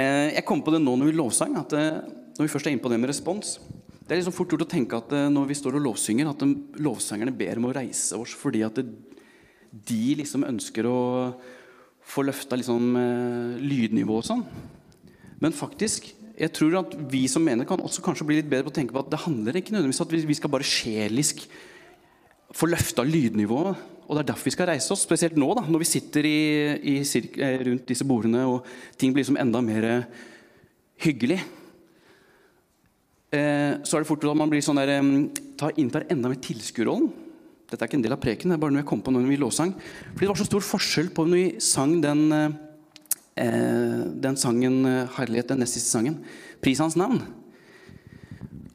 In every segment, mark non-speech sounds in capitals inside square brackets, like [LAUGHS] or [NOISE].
Eh, jeg kom på det nå når vi lovsang, at eh, når vi først er inne på det med respons Det er liksom fort gjort å tenke at eh, når vi står og lovsynger, at lovsangerne ber om å reise oss fordi at de liksom ønsker å få løfta liksom, lydnivået og sånn. Men faktisk, jeg tror at vi som mener kan også kanskje bli litt bedre på å tenke på at det handler ikke nødvendigvis at vi skal bare sjelisk få løfta lydnivået. Og det er derfor vi skal reise oss, spesielt nå, da, når vi sitter i, i eh, rundt disse bordene og ting blir liksom enda mer eh, hyggelig. Eh, så er det fort at man blir sånn der, eh, tar, inntar enda mer tilskuerrollen. Dette er ikke en del av preken, det er bare noe jeg kom på når vi lovsang. Fordi det var så stor forskjell på når vi sang den, eh, den sangen 'Herlighet', den nest siste sangen. 'Pris hans navn'.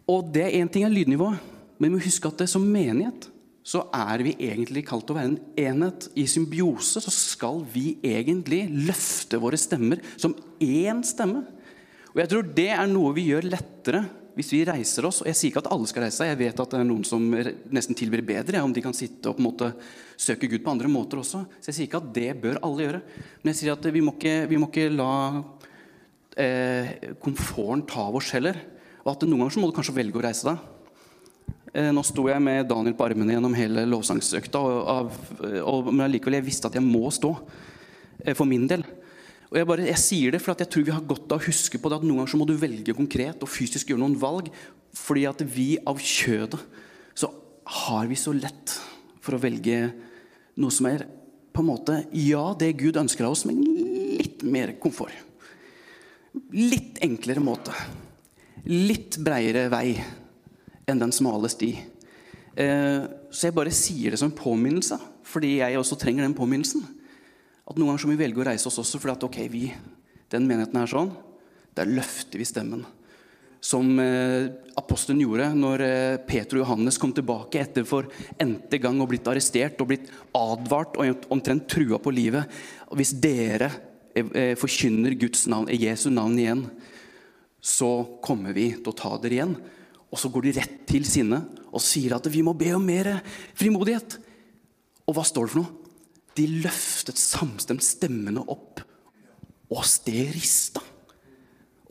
Og det er én ting er lydnivået, men vi må huske at det som menighet så er vi egentlig kalt til å være en enhet. I symbiose så skal vi egentlig løfte våre stemmer som én stemme. Og jeg tror det er noe vi gjør lettere hvis vi reiser oss. Og jeg sier ikke at alle skal reise seg. Jeg vet at det er noen som nesten tilbyr bedre om de kan sitte og på en måte søke Gud på andre måter også. Så jeg sier ikke at det bør alle gjøre. Men jeg sier at vi må ikke, vi må ikke la eh, komforten ta av oss heller. Og at noen ganger så må du kanskje velge å reise deg. Eh, nå sto jeg med Daniel på armene gjennom hele lovsangsøkta, og, av, og, men allikevel jeg visste at jeg må stå eh, for min del. Og jeg, bare, jeg sier det for jeg tror vi har godt av å huske på det at noen ganger så må du velge konkret og fysisk gjøre noen valg. Fordi at vi av kjødet så har vi så lett for å velge noe som er på en måte ja, det Gud ønsker av oss, men litt mer komfort. Litt enklere måte. Litt breiere vei enn den smale sti. Eh, så jeg bare sier det som en påminnelse, fordi jeg også trenger den påminnelsen. At noen ganger så må vi velge å reise oss også fordi at ok, vi, den menigheten er sånn. Der løfter vi stemmen. Som eh, apostelen gjorde når eh, Peter og Johannes kom tilbake etter for n-te gang og blitt arrestert og blitt advart og omtrent trua på livet. Hvis dere forkynner Guds navn, Jesu navn igjen, så kommer vi til å ta dere igjen. Og så går de rett til sinne og sier at vi må be om mer frimodighet. Og hva står det for noe? De løftet samstemt stemmene opp, og sted rista.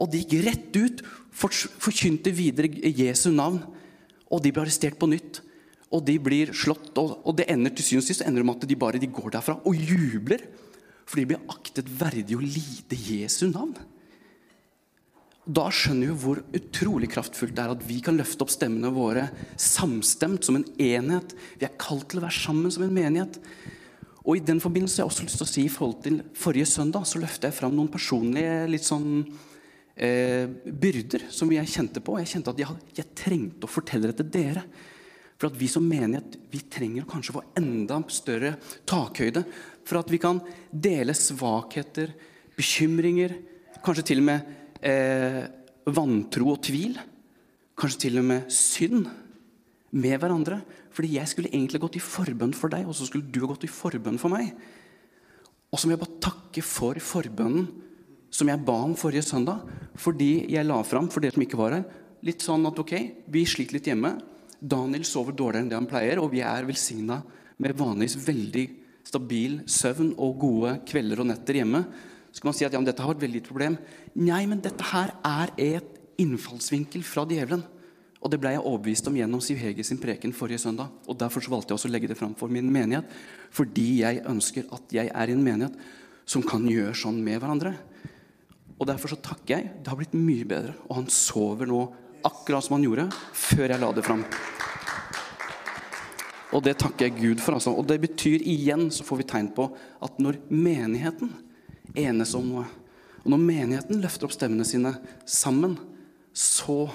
Og de gikk rett ut, forkynte videre Jesu navn, og de ble arrestert på nytt. Og de blir slått, og, det ender til syvende og sist ender med at de bare de går derfra og jubler. For de blir aktet verdig å lide Jesu navn. Da skjønner vi hvor utrolig kraftfullt det er at vi kan løfte opp stemmene våre samstemt som en enhet. Vi er kalt til å være sammen som en menighet. Og I den forbindelse har jeg også lyst til å si i forhold til forrige søndag så løfter jeg fram noen personlige litt sånn eh, byrder som jeg kjente på. Jeg kjente at jeg, jeg, trengte å fortelle det til dere. For at vi som menighet vi trenger kanskje få enda større takhøyde. For at vi kan dele svakheter, bekymringer, kanskje til og med eh, vantro og tvil. Kanskje til og med synd med hverandre. Fordi jeg skulle egentlig gått i forbønn for deg, og så skulle du gått i forbønn for meg. Og så må jeg bare takke for forbønnen som jeg ba om forrige søndag. Fordi jeg la fram for dere som ikke var her, litt sånn at ok, vi sliter litt hjemme. Daniel sover dårligere enn det han pleier, og vi er velsigna med vanligvis veldig stabil søvn og gode kvelder og netter hjemme. Så kan man si at ja, men dette har vært veldig lite problem. Nei, men dette her er et innfallsvinkel fra djevelen. Og det ble jeg overbevist om gjennom Siv Hege sin preken forrige søndag. Og Derfor valgte jeg også å legge det fram for min menighet. Fordi jeg ønsker at jeg er i en menighet som kan gjøre sånn med hverandre. Og Derfor så takker jeg. Det har blitt mye bedre. Og han sover nå akkurat som han gjorde før jeg la det fram. Og det takker jeg Gud for. altså. Og det betyr igjen så får vi tegn på at når menigheten enes om noe. Og når menigheten løfter opp stemmene sine sammen, så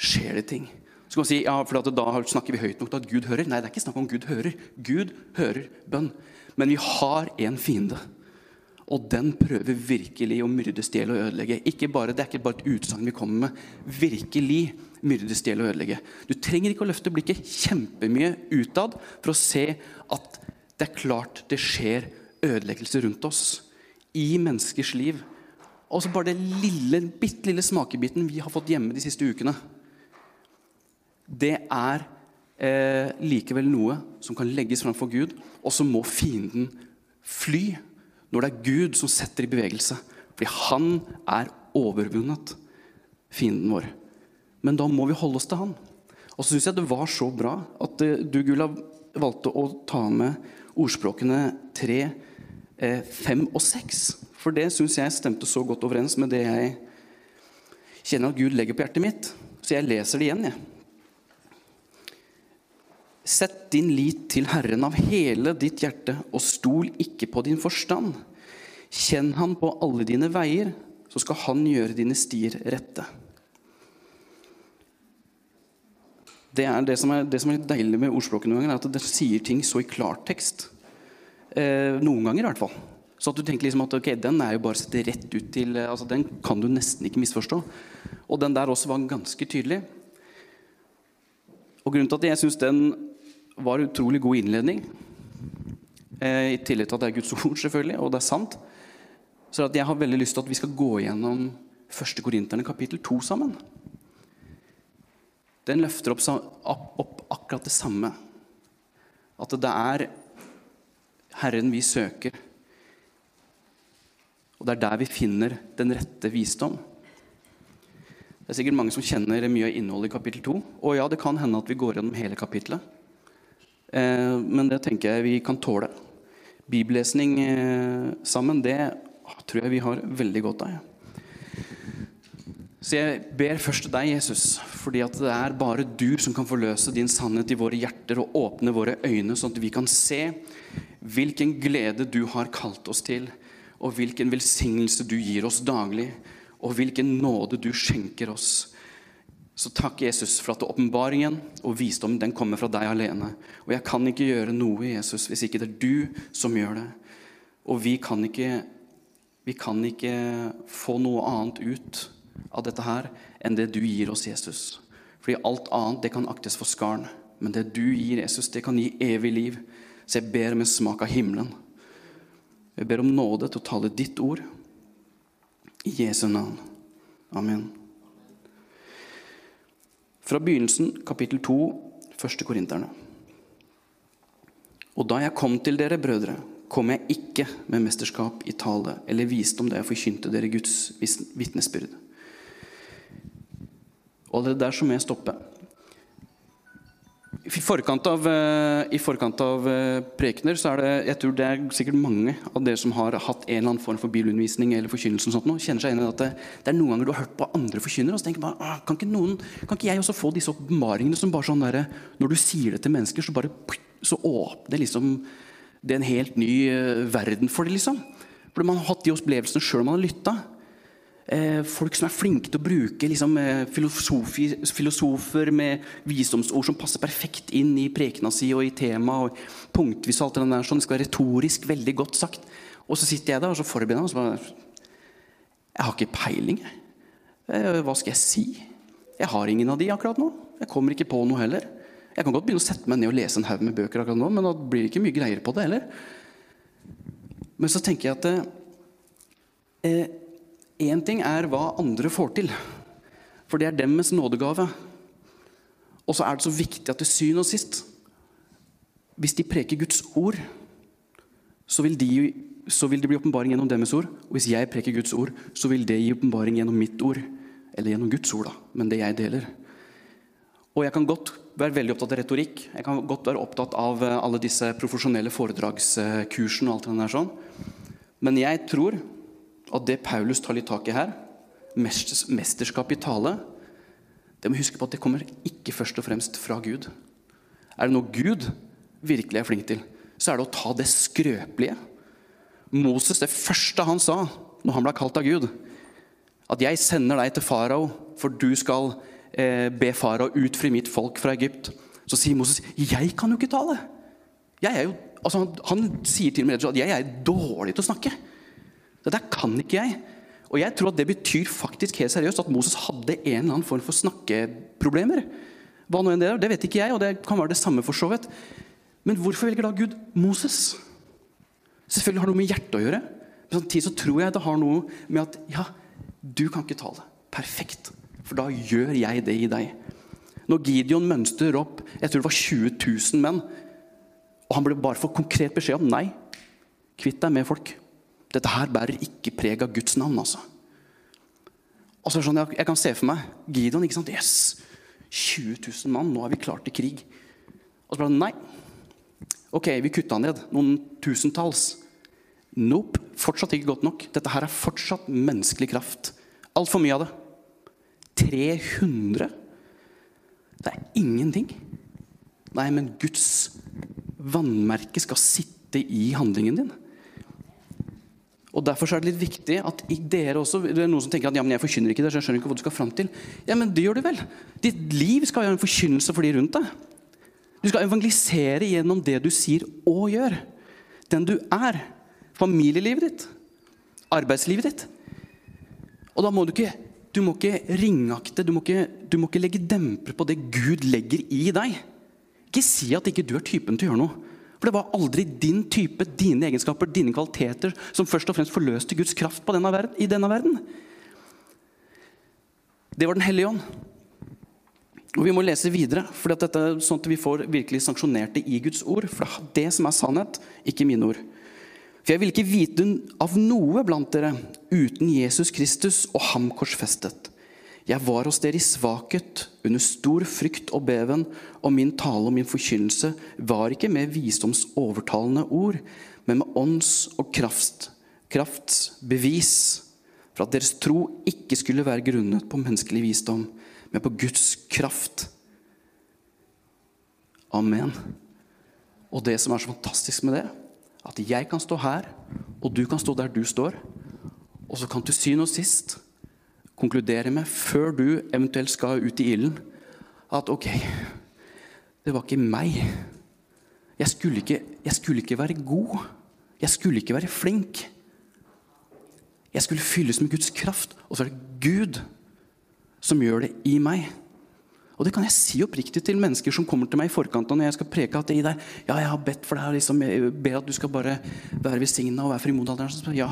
skjer det ting. Så kan man si ja, for da snakker vi høyt nok til at Gud hører. Nei, det er ikke snakk om Gud hører. Gud hører bønn. Men vi har en fiende. Og den prøver virkelig å myrde, stjele og ødelegge. Ikke bare, det er ikke bare et utsagn vi kommer med. Virkelig myrde, stjele og ødelegge. Du trenger ikke å løfte blikket kjempemye utad for å se at det er klart det skjer ødeleggelse rundt oss i menneskers liv. Og så bare det lille, bitte lille smakebiten vi har fått hjemme de siste ukene. Det er eh, likevel noe som kan legges framfor Gud, og så må fienden fly når det er Gud som setter i bevegelse. Fordi han er overvunnet fienden vår. Men da må vi holde oss til han. Og så syns jeg det var så bra at eh, du, Gula, valgte å ta med ordspråkene tre, eh, fem og seks. For det syns jeg stemte så godt overens med det jeg kjenner at Gud legger på hjertet mitt. Så jeg leser det igjen, jeg. Sett din lit til Herren av hele ditt hjerte, og stol ikke på din forstand. Kjenn Han på alle dine veier, så skal Han gjøre dine stier rette. Det er det som er, det som er litt deilig med ordspråket noen ganger, er at det sier ting så i klartekst. Eh, noen ganger, i hvert fall. Så at du tenker liksom at ok, den er jo bare sett rett ut til eh, altså Den kan du nesten ikke misforstå. Og den der også var ganske tydelig. Og grunnen til at jeg syns den var utrolig god innledning, eh, i tillegg til at det er Guds [LAUGHS] ord, selvfølgelig, og det er sant, så at jeg har veldig lyst til at vi skal gå gjennom 1. Korinterne kapittel 2 sammen. Den løfter opp, opp, akkurat det samme. At det er Herren vi søker. Og det er der vi finner den rette visdom. Det er sikkert mange som kjenner mye av innholdet i kapittel 2. Og ja, det kan hende at vi går gjennom hele kapittelet. Eh, men det tenker jeg vi kan tåle. Bibellesning eh, sammen, det tror jeg vi har veldig godt av. Så jeg ber først deg, Jesus, fordi at det er bare du som kan forløse din sannhet i våre hjerter og åpne våre øyne, sånn at vi kan se hvilken glede du har kalt oss til, og hvilken velsignelse du gir oss daglig, og hvilken nåde du skjenker oss. Så takk, Jesus, for at åpenbaringen og visdommen den kommer fra deg alene. Og jeg kan ikke gjøre noe, Jesus, hvis ikke det er du som gjør det. Og vi kan ikke, vi kan ikke få noe annet ut av dette her enn det du gir oss, Jesus. Fordi alt annet det kan aktes for skarn. Men det du gir, Jesus, det kan gi evig liv. Så jeg ber om en smak av himmelen. Jeg ber om nåde til å tale ditt ord. I Jesu navn. Amen. Fra begynnelsen, kapittel 2, første korinterne. Og da jeg kom til dere, brødre, kom jeg ikke med mesterskap i tale eller visdom da jeg forkynte dere Guds vitnesbyrd. Og allerede der så må jeg stoppe. I forkant av, eh, i av eh, prekener så er det jeg tror det er sikkert mange av dere som har hatt en eller annen form for bibelundervisning eller forkynnelse, og sånt nå, kjenner seg igjen i at det, det, er noen ganger du har hørt på andre forkynnere og så tenker bare, kan ikke, noen, kan ikke jeg også få disse åpenbaringene som bare sånn der, Når du sier det til mennesker, så bare så åpner liksom det er en helt ny uh, verden for det. liksom. Fordi man har hatt de opplevelsene sjøl man har lytta. Eh, folk som er flinke til å bruke liksom, eh, filosofer med visdomsord som passer perfekt inn i prekena si og i temaet. punktvis og alt det der, sånn. Det skal være retorisk veldig godt sagt. Og så sitter jeg der og så forbereder meg. Og så bare, jeg har ikke peiling. Eh, hva skal jeg si? Jeg har ingen av de akkurat nå. Jeg kommer ikke på noe heller. Jeg kan godt begynne å sette meg ned og lese en haug med bøker, akkurat nå, men da blir det ikke mye greier på det heller. Men så tenker jeg at eh, Én ting er hva andre får til, for det er deres nådegave. Og så er det så viktig at til syvende og sist Hvis de preker Guds ord, så vil, de, så vil det bli åpenbaring gjennom deres ord. Og hvis jeg preker Guds ord, så vil det gi åpenbaring gjennom mitt ord. Eller gjennom Guds ord, da, men det jeg deler. Og jeg kan godt være veldig opptatt av retorikk. Jeg kan godt være opptatt av eh, alle disse profesjonelle foredragskursene. og alt det der sånn. Men jeg tror og det Paulus tar litt tak i her, mesterskap i tale, det må huske på at det kommer ikke først og fremst fra Gud. Er det noe Gud virkelig er flink til, så er det å ta det skrøpelige. Moses, det første han sa når han ble kalt av Gud, at 'jeg sender deg til farao, for du skal eh, be farao utfri mitt folk fra Egypt', så sier Moses 'jeg kan jo ikke tale'. Jeg er jo, altså, han, han sier til og med at 'jeg er dårlig til å snakke'. Det der kan ikke jeg. Og jeg tror at det betyr faktisk helt seriøst at Moses hadde en eller annen form for snakkeproblemer. Hva nå enn det er, det vet ikke jeg, og det kan være det samme for så vidt. Men hvorfor velger da Gud Moses? Selvfølgelig har det noe med hjertet å gjøre. Men samtidig så tror jeg det har noe med at ja, du kan ikke tale. Perfekt. For da gjør jeg det i deg. Når Gideon mønstrer opp jeg tror det var 20 000 menn, og han ble bare for konkret beskjed om nei, kvitt deg med folk. Dette her bærer ikke preg av Guds navn. altså. Og så det sånn, jeg, jeg kan se for meg Gideon. ikke sant? Yes! 20 000 mann, nå er vi klare til krig. Og så bare nei. Ok, vi kutta ned noen tusentalls. Nope, fortsatt ikke godt nok. Dette her er fortsatt menneskelig kraft. Altfor mye av det. 300? Det er ingenting. Nei, men Guds vannmerke skal sitte i handlingen din. Og Derfor er det litt viktig at dere også Det er noen som tenker at ja, men jeg forkynner ikke det, så jeg skjønner ikke hva du skal fram til. Ja, men det gjør du vel. Ditt liv skal være en forkynnelse for de rundt deg. Du skal evangelisere gjennom det du sier og gjør. Den du er. Familielivet ditt. Arbeidslivet ditt. Og da må du ikke du må ikke ringakte, du må ikke, du må ikke legge demper på det Gud legger i deg. Ikke si at ikke du er typen til å gjøre noe. For det var aldri din type, dine egenskaper, dine kvaliteter som først og fremst forløste Guds kraft denne verden, i denne verden. Det var Den hellige ånd. Og Vi må lese videre, for dette, er sånn at vi får virkelig sanksjonert det i Guds ord. For det er det som er sannhet, ikke mine ord. For jeg vil ikke vite av noe blant dere uten Jesus Kristus og ham korsfestet. Jeg var hos dere i svakhet, under stor frykt og beven, og min tale og min forkynnelse var ikke med visdomsovertalende ord, men med ånds- og kraft, krafts bevis, for at deres tro ikke skulle være grunnet på menneskelig visdom, men på Guds kraft. Amen. Og det som er så fantastisk med det, at jeg kan stå her, og du kan stå der du står, og så kan til syvende og sist konkludere med, før du eventuelt skal ut i ilden, at ok, det var ikke meg. Jeg skulle ikke, jeg skulle ikke være god. Jeg skulle ikke være flink. Jeg skulle fylles med Guds kraft, og så er det Gud som gjør det i meg. Og det kan jeg si oppriktig til mennesker som kommer til meg i forkant når jeg skal preke. at det der, ja, jeg har bedt for deg, liksom, jeg ber at du skal bare være velsigna og være frimodig. Ja,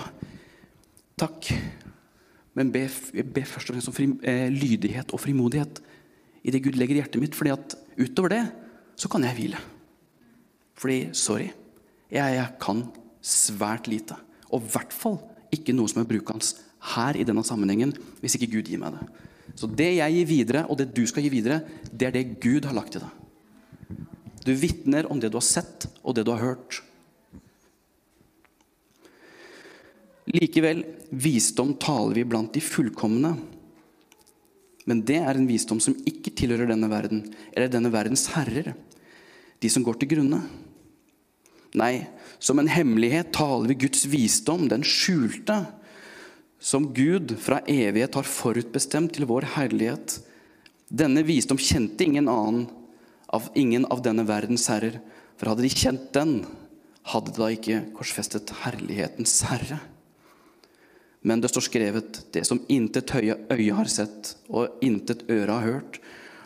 takk. Men be, be først og fremst om fri, eh, lydighet og frimodighet i det Gud legger i hjertet mitt. fordi at utover det så kan jeg hvile. Fordi, sorry, jeg, jeg kan svært lite. Og i hvert fall ikke noe som er brukende her i denne sammenhengen, hvis ikke Gud gir meg det. Så det jeg gir videre, og det du skal gi videre, det er det Gud har lagt i deg. Du vitner om det du har sett, og det du har hørt. Likevel, visdom taler vi blant de fullkomne. Men det er en visdom som ikke tilhører denne verden, eller denne verdens herrer, de som går til grunne. Nei, som en hemmelighet taler vi Guds visdom, den skjulte, som Gud fra evighet har forutbestemt til vår herlighet. Denne visdom kjente ingen annen av ingen av denne verdens herrer. For hadde de kjent den, hadde de da ikke korsfestet herlighetens herre. Men det står skrevet, det som intet øye har sett, og intet øre har hørt,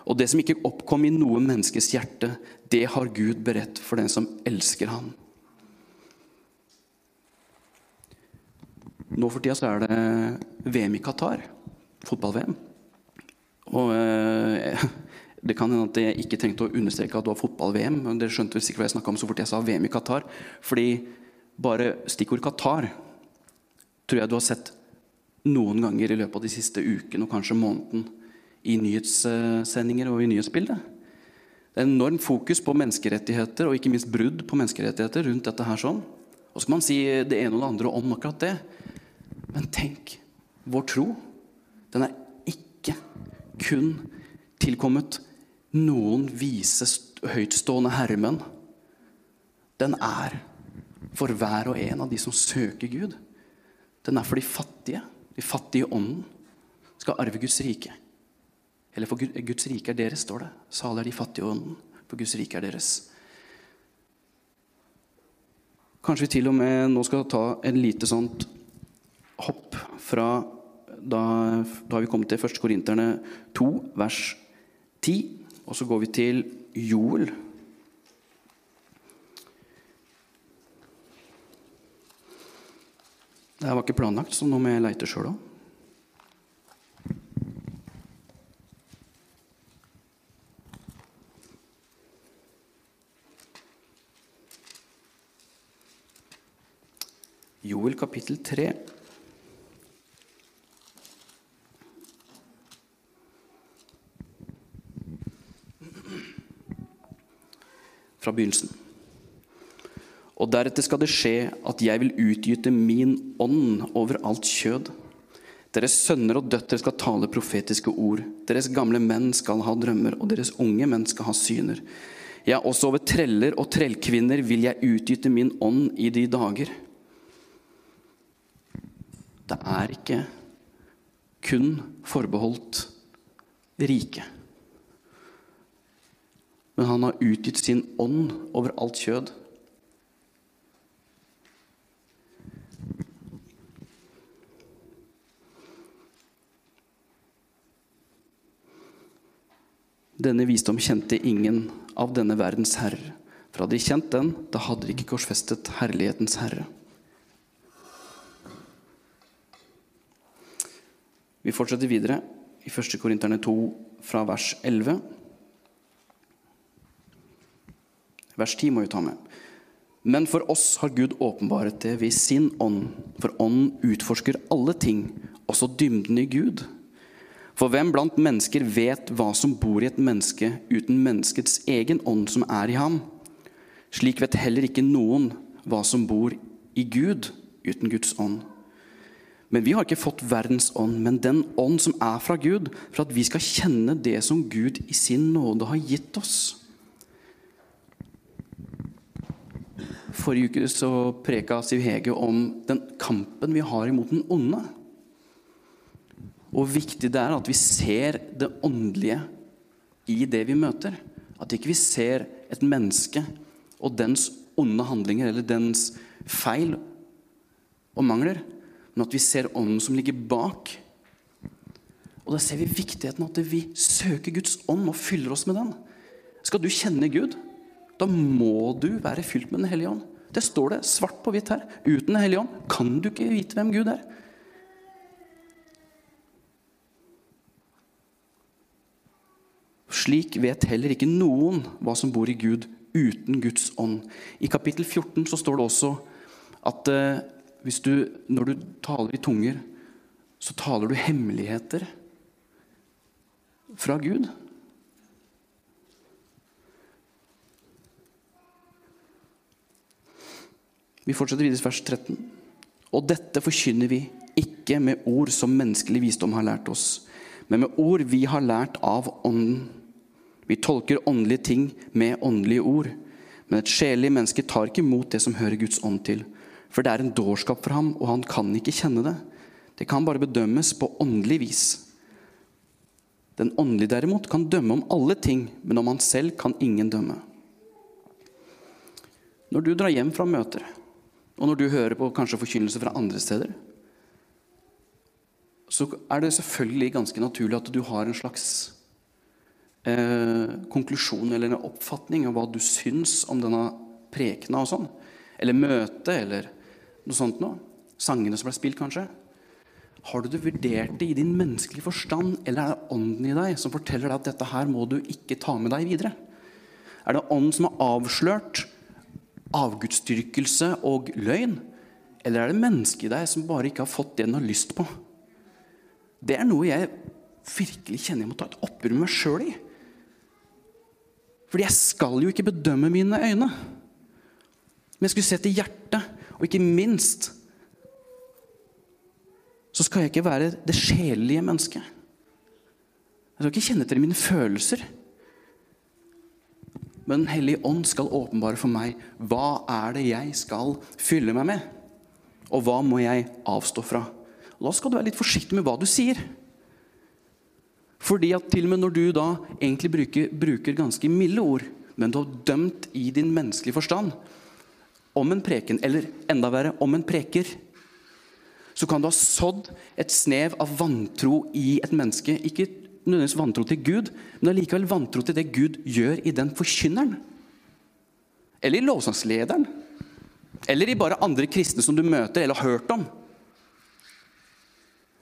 og det som ikke oppkom i noe menneskes hjerte, det har Gud beredt for den som elsker ham. Nå for tida så er det VM i Qatar. Fotball-VM. Og eh, [LAUGHS] det kan hende at jeg ikke trengte å understreke at det var fotball-VM. men Dere skjønte vel sikkert hva jeg snakka om så fort jeg sa VM i Qatar. Fordi bare stikkord Qatar tror jeg du har sett noen ganger i løpet av de siste ukene og kanskje måneden i nyhetssendinger og i nyhetsbildet. Det er enormt fokus på menneskerettigheter og ikke minst brudd på menneskerettigheter rundt dette her sånn. Og så kan man si det ene og det andre om akkurat det. Men tenk, vår tro, den er ikke kun tilkommet noen vise, høytstående herremenn. Den er for hver og en av de som søker Gud. Den er for de fattige. De fattige ånden skal arve Guds rike. Eller for Guds rike er deres, står det. Salig er de fattige ånden, for Guds rike er deres. Kanskje vi til og med nå skal ta en lite sånt hopp fra da, da har vi kommet til 1. Korinterne 2, vers 10. Og så går vi til Joel. Det var ikke planlagt, så nå må jeg leite sjøl òg. Joel kapittel 3. Fra begynnelsen. Og deretter skal det skje at jeg vil utgyte min ånd over alt kjød. Deres sønner og døtre skal tale profetiske ord. Deres gamle menn skal ha drømmer, og deres unge menn skal ha syner. Ja, også over treller og trellkvinner vil jeg utgyte min ånd i de dager. Det er ikke kun forbeholdt rike. Men han har utgitt sin ånd over alt kjød. Denne visdom kjente ingen av denne verdens herrer. For hadde de kjent den, da hadde de ikke korsfestet herlighetens herre. Vi fortsetter videre i 1. Korinterne 2 fra vers 11. Vers 10 må vi ta med. Men for oss har Gud åpenbaret det ved sin ånd, for ånden utforsker alle ting, også dybden i Gud. For hvem blant mennesker vet hva som bor i et menneske uten menneskets egen ånd som er i ham? Slik vet heller ikke noen hva som bor i Gud uten Guds ånd. Men vi har ikke fått verdens ånd, men den ånd som er fra Gud, for at vi skal kjenne det som Gud i sin nåde har gitt oss. Forrige uke så preka Siv Hege om den kampen vi har imot den onde. Og viktig det er at vi ser det åndelige i det vi møter. At ikke vi ser et menneske og dens onde handlinger eller dens feil og mangler, men at vi ser ånden som ligger bak. Og da ser vi viktigheten av at vi søker Guds ånd og fyller oss med den. Skal du kjenne Gud, da må du være fylt med Den hellige ånd. Det står det svart på hvitt her. Uten Den hellige ånd kan du ikke vite hvem Gud er. Slik vet heller ikke noen hva som bor i Gud uten Guds ånd. I kapittel 14 så står det også at eh, du, når du taler i tunger, så taler du hemmeligheter fra Gud. Vi fortsetter videre i vers 13. Og dette forkynner vi ikke med ord som menneskelig visdom har lært oss, men med ord vi har lært av Ånden vi tolker åndelige ting med åndelige ord. Men et sjelelig menneske tar ikke imot det som hører Guds ånd til. For det er en dårskap for ham, og han kan ikke kjenne det. Det kan bare bedømmes på åndelig vis. Den åndelige derimot kan dømme om alle ting, men om han selv kan ingen dømme. Når du drar hjem fra møter, og når du hører på kanskje forkynnelse fra andre steder, så er det selvfølgelig ganske naturlig at du har en slags konklusjon eller en oppfatning av hva du syns om denne prekena og sånn. Eller møtet, eller noe sånt noe. Sangene som ble spilt, kanskje. Har du det vurdert det i din menneskelige forstand, eller er det ånden i deg som forteller deg at dette her må du ikke ta med deg videre? Er det ånden som har avslørt avgudsdyrkelse og løgn? Eller er det mennesket i deg som bare ikke har fått det den har lyst på? Det er noe jeg virkelig kjenner jeg må ta et oppgjør med meg sjøl i. Fordi jeg skal jo ikke bedømme mine øyne. Men jeg skulle se til hjertet, og ikke minst så skal jeg ikke være det sjelelige mennesket. Jeg skal ikke kjenne til mine følelser. Men Den hellige ånd skal åpenbare for meg hva er det jeg skal fylle meg med. Og hva må jeg avstå fra? Da skal du være litt forsiktig med hva du sier. Fordi at til og med når du da egentlig bruker, bruker ganske milde ord, men du har dømt i din menneskelige forstand om en preken, eller enda verre om en preker, så kan du ha sådd et snev av vantro i et menneske. Ikke nødvendigvis vantro til Gud, men allikevel vantro til det Gud gjør i den forkynneren. Eller i lovsangslederen. Eller i bare andre kristne som du møter eller har hørt om.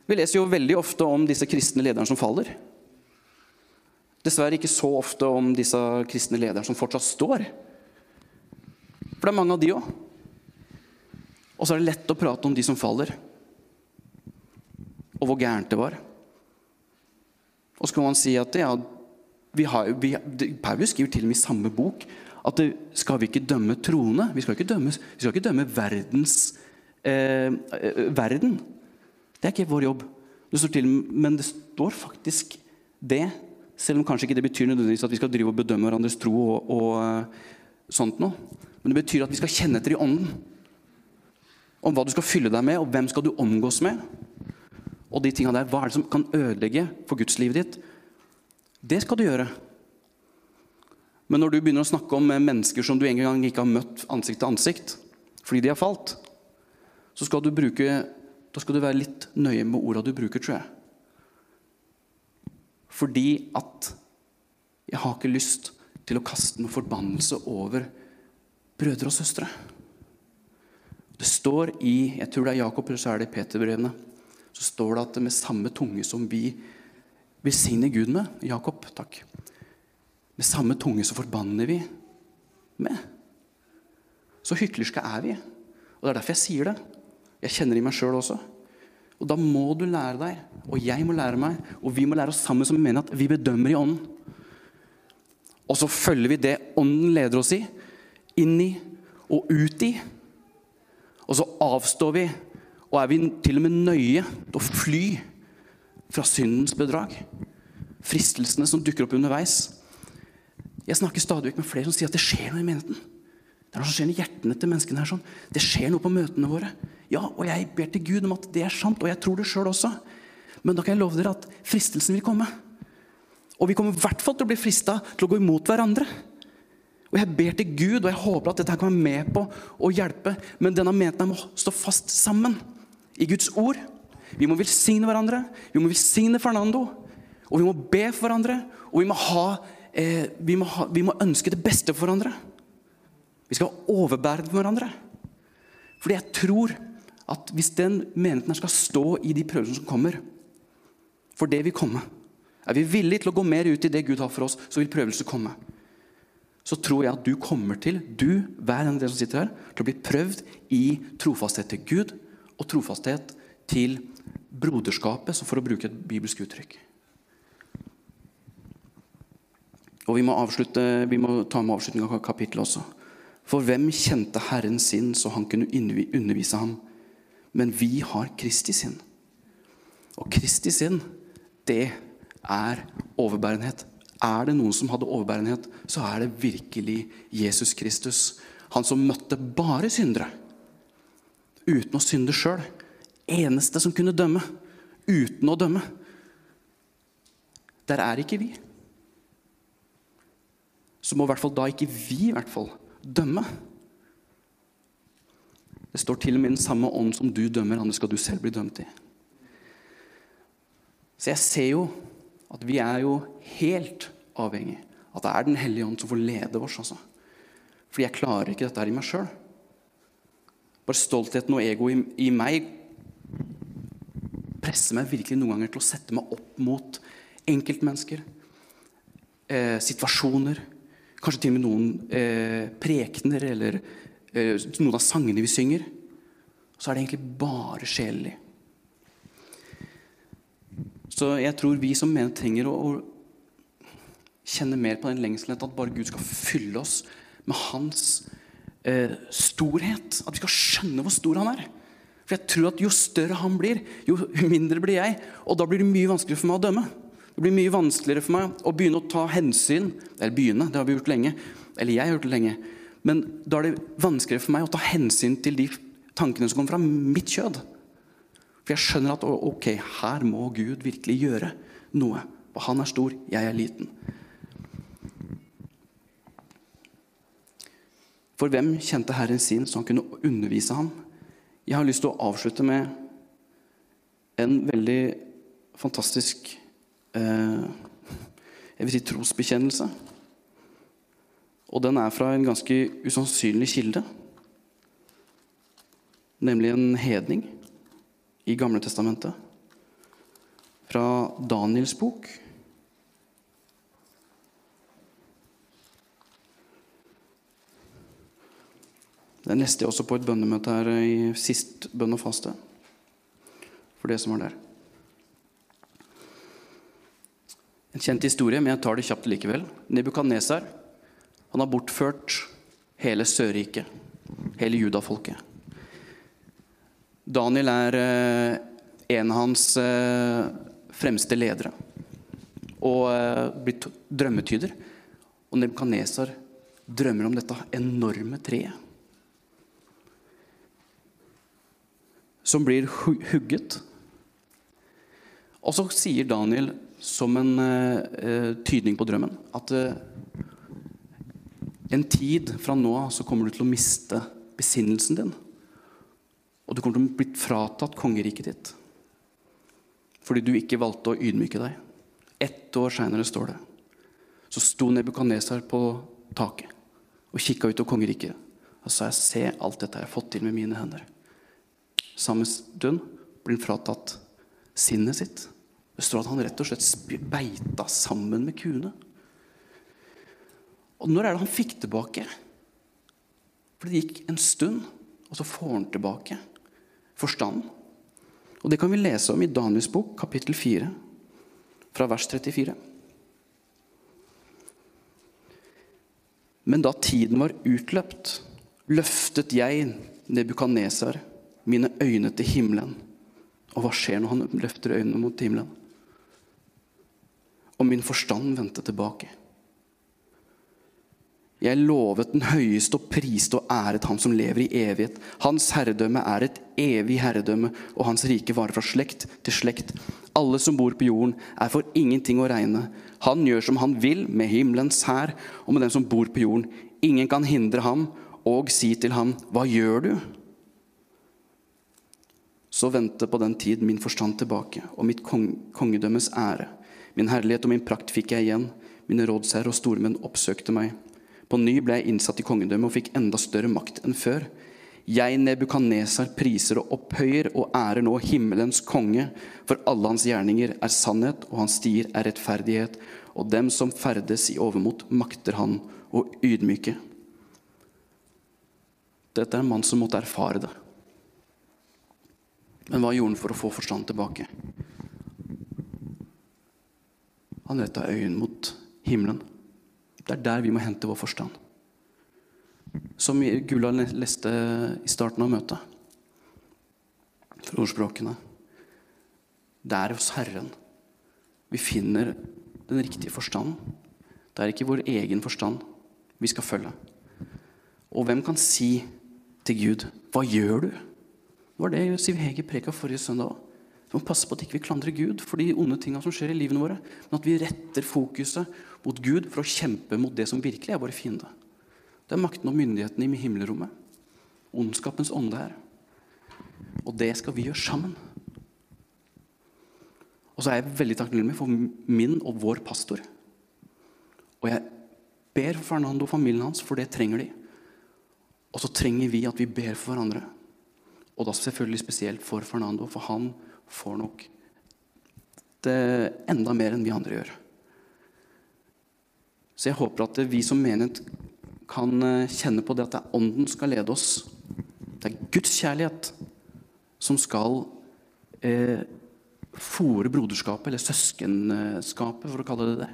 Vi leser jo veldig ofte om disse kristne lederne som faller. Dessverre ikke så ofte om disse kristne lederne som fortsatt står. For det er mange av de òg. Og så er det lett å prate om de som faller, og hvor gærent det var. Og så kan man si at ja, vi har, vi, Paulus skriver til og med i samme bok At det, skal vi ikke dømme troende? Vi skal ikke dømme, vi skal ikke dømme verdens eh, eh, verden. Det er ikke vår jobb. Det står til, men det står faktisk det, selv om kanskje ikke det betyr nødvendigvis at vi skal drive og bedømme hverandres tro og, og eh, sånt noe. Men det betyr at vi skal kjenne etter i ånden. Om hva du skal fylle deg med, og hvem skal du omgås med. Og de tingene der, Hva er det som kan ødelegge for gudslivet ditt? Det skal du gjøre. Men når du begynner å snakke om mennesker som du en gang ikke har møtt ansikt til ansikt, fordi de har falt, så skal du bruke Da skal du være litt nøye med orda du bruker, tror jeg. Fordi at jeg har ikke lyst til å kaste noen forbannelse over brødre og søstre. Det står i jeg tror det er Jakob eller så er det Peterbrevene, så står det at med samme tunge som vi besigner Gud med Jakob, takk. Med samme tunge så forbanner vi med. Så hyklerske er vi. Og Det er derfor jeg sier det. Jeg kjenner i meg sjøl også. Og Da må du lære deg, og jeg må lære meg, og vi må lære oss sammen som vi mener at vi bedømmer i ånden. Og så følger vi det ånden leder oss i, inn i og ut i. Og så avstår vi, og er vi til og med nøye til å fly fra syndens bedrag. Fristelsene som dukker opp underveis. Jeg snakker stadig med flere som sier at det skjer noe i menigheten. Det er noe som skjer i hjertene til menneskene her. sånn. Det skjer noe på møtene våre. Ja, og jeg ber til Gud om at det er sant, og jeg tror det sjøl også. Men da kan jeg love dere at fristelsen vil komme. Og vi kommer i hvert fall til å bli frista til å gå imot hverandre. Og jeg ber til Gud, og jeg håper at dette kan være med på å hjelpe. Men denne menigheten må stå fast sammen i Guds ord. Vi må velsigne hverandre. Vi må velsigne Fernando. Og vi må be for hverandre. Og vi må ha eh, vi, må ha, vi, må ønske det beste for hverandre. Vi skal overbære det for hverandre. Fordi jeg tror at hvis den menigheten skal stå i de prøvelsene som kommer, for det vil komme Er vi villige til å gå mer ut i det Gud har for oss, så vil prøvelser komme. Så tror jeg at du kommer til, du, hver en del som sitter her, til å bli prøvd i trofasthet til Gud og trofasthet til broderskapet, for å bruke et bibelsk uttrykk. Og vi må, avslutte, vi må ta med avslutningen av kapittelet også. For hvem kjente Herren sin så han kunne undervise ham? Men vi har Kristi sinn. Og Kristi sinn, det er overbærenhet. Er det noen som hadde overbærenhet, så er det virkelig Jesus Kristus. Han som møtte bare syndere. Uten å synde sjøl. Eneste som kunne dømme. Uten å dømme. Der er ikke vi så må i hvert fall da ikke vi i hvert fall dømme. Det står til og med den samme ånd som du dømmer, andre skal du selv bli dømt i. Så jeg ser jo at vi er jo helt avhengig at det er Den hellige ånd som får lede oss. Altså. Fordi jeg klarer ikke dette her i meg sjøl. Bare stoltheten og egoet i, i meg presser meg virkelig noen ganger til å sette meg opp mot enkeltmennesker, eh, situasjoner, Kanskje til og med noen eh, prekener eller eh, noen av sangene vi synger. Så er det egentlig bare sjelelig. Så jeg tror vi som mener trenger å, å kjenne mer på den lengselen at bare Gud skal fylle oss med hans eh, storhet. At vi skal skjønne hvor stor han er. For jeg tror at jo større han blir, jo mindre blir jeg. Og da blir det mye vanskeligere for meg å dømme. Det blir mye vanskeligere for meg å begynne å ta hensyn Eller begynne, det har vi gjort lenge. Eller jeg har gjort det lenge. Men da er det vanskeligere for meg å ta hensyn til de tankene som kommer fra mitt kjød. For jeg skjønner at ok, her må Gud virkelig gjøre noe. Og han er stor, jeg er liten. For hvem kjente Herren sin så han kunne undervise ham? Jeg har lyst til å avslutte med en veldig fantastisk jeg vil si trosbekjennelse. Og den er fra en ganske usannsynlig kilde. Nemlig en hedning i Gamle Testamentet. Fra Daniels bok. Den leste jeg også på et bønnemøte her i sist bønn og faste. For det som var der. En kjent historie, men jeg tar det kjapt likevel. Nebukadnesar har bortført hele Sørriket, hele judafolket. Daniel er eh, en av hans eh, fremste ledere og blir blitt drømmetyder. Og Nebukadnesar drømmer om dette enorme treet. Som blir hugget. Og så sier Daniel som en uh, tydning på drømmen at uh, en tid fra nå av så kommer du til å miste besinnelsen din. Og du kommer til å bli fratatt kongeriket ditt fordi du ikke valgte å ydmyke deg. Ett år seinere står det. Så sto Nebukadnesar på taket og kikka ut av kongeriket. Og sa jeg se alt dette jeg har fått til med mine hender. Samme stund blir han fratatt sinnet sitt. Det står at han rett og slett beita sammen med kuene. Og når er det han fikk tilbake? For det gikk en stund, og så får han tilbake forstanden. Og Det kan vi lese om i Daniels bok, kapittel 4, fra vers 34. Men da tiden var utløpt, løftet jeg, Nebukadnesar, mine øyne til himmelen. Og hva skjer når han løfter øynene mot himmelen? Og min forstand vendte tilbake. Jeg lovet den høyeste og priste og æret ham som lever i evighet. Hans herredømme er et evig herredømme, og hans rike varer fra slekt til slekt. Alle som bor på jorden, er for ingenting å regne. Han gjør som han vil med himmelens hær og med dem som bor på jorden. Ingen kan hindre ham og si til ham, Hva gjør du? Så vendte på den tid min forstand tilbake, og mitt kong kongedømmes ære. Min herlighet og min prakt fikk jeg igjen. Mine rådsherrer og stormenn oppsøkte meg. På ny ble jeg innsatt i kongedømmet og fikk enda større makt enn før. Jeg, Nebukanesar, priser og opphøyer og ærer nå himmelens konge, for alle hans gjerninger er sannhet, og hans stier er rettferdighet, og dem som ferdes i overmot, makter han å ydmyke. Dette er en mann som måtte erfare det. Men hva gjorde han for å få forstand tilbake? Han retta øynene mot himmelen. Det er der vi må hente vår forstand. Som Gula leste i starten av møtet, fra ordspråkene. Det er hos Herren vi finner den riktige forstanden. Det er ikke vår egen forstand vi skal følge. Og hvem kan si til Gud 'Hva gjør du?' Det var det Siv Hege preka forrige søndag òg. Vi må passe på at ikke vi ikke klandrer Gud for de onde tinga som skjer i livene våre, men at vi retter fokuset mot Gud for å kjempe mot det som virkelig er våre fiende. Det er makten og myndigheten i himmelrommet. Ondskapens ånde her. Og det skal vi gjøre sammen. Og så er jeg veldig takknemlig for min og vår pastor. Og jeg ber for Fernando og familien hans, for det trenger de. Og så trenger vi at vi ber for hverandre. Og da selvfølgelig spesielt for Fernando, for han får nok det enda mer enn vi andre gjør. Så jeg håper at vi som menighet kan eh, kjenne på det at det er Ånden skal lede oss. Det er Guds kjærlighet som skal eh, fòre broderskapet, eller søskenskapet, for å kalle det det.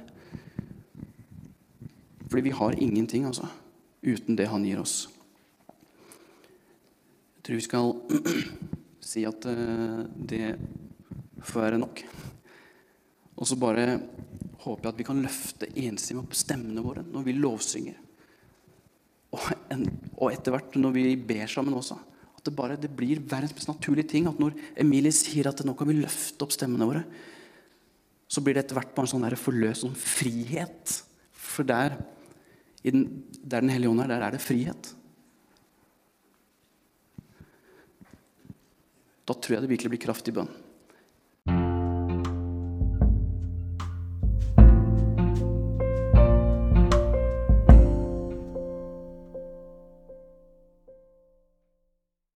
Fordi vi har ingenting altså, uten det han gir oss. Jeg tror vi skal [CLEARS THROAT] si at eh, det får være nok. Og så bare håper jeg at vi kan løfte enstemmig opp stemmene våre når vi lovsynger. Og, en, og etter hvert når vi ber sammen også. At det bare det blir verdens mest naturlige ting. At når Emilie sier at nå kan vi løfte opp stemmene våre, så blir det etter hvert bare en sånn der forløs sånn frihet. For der, den, der Den hellige ånd er, der er det frihet. Da tror jeg det virkelig blir kraft i bønn.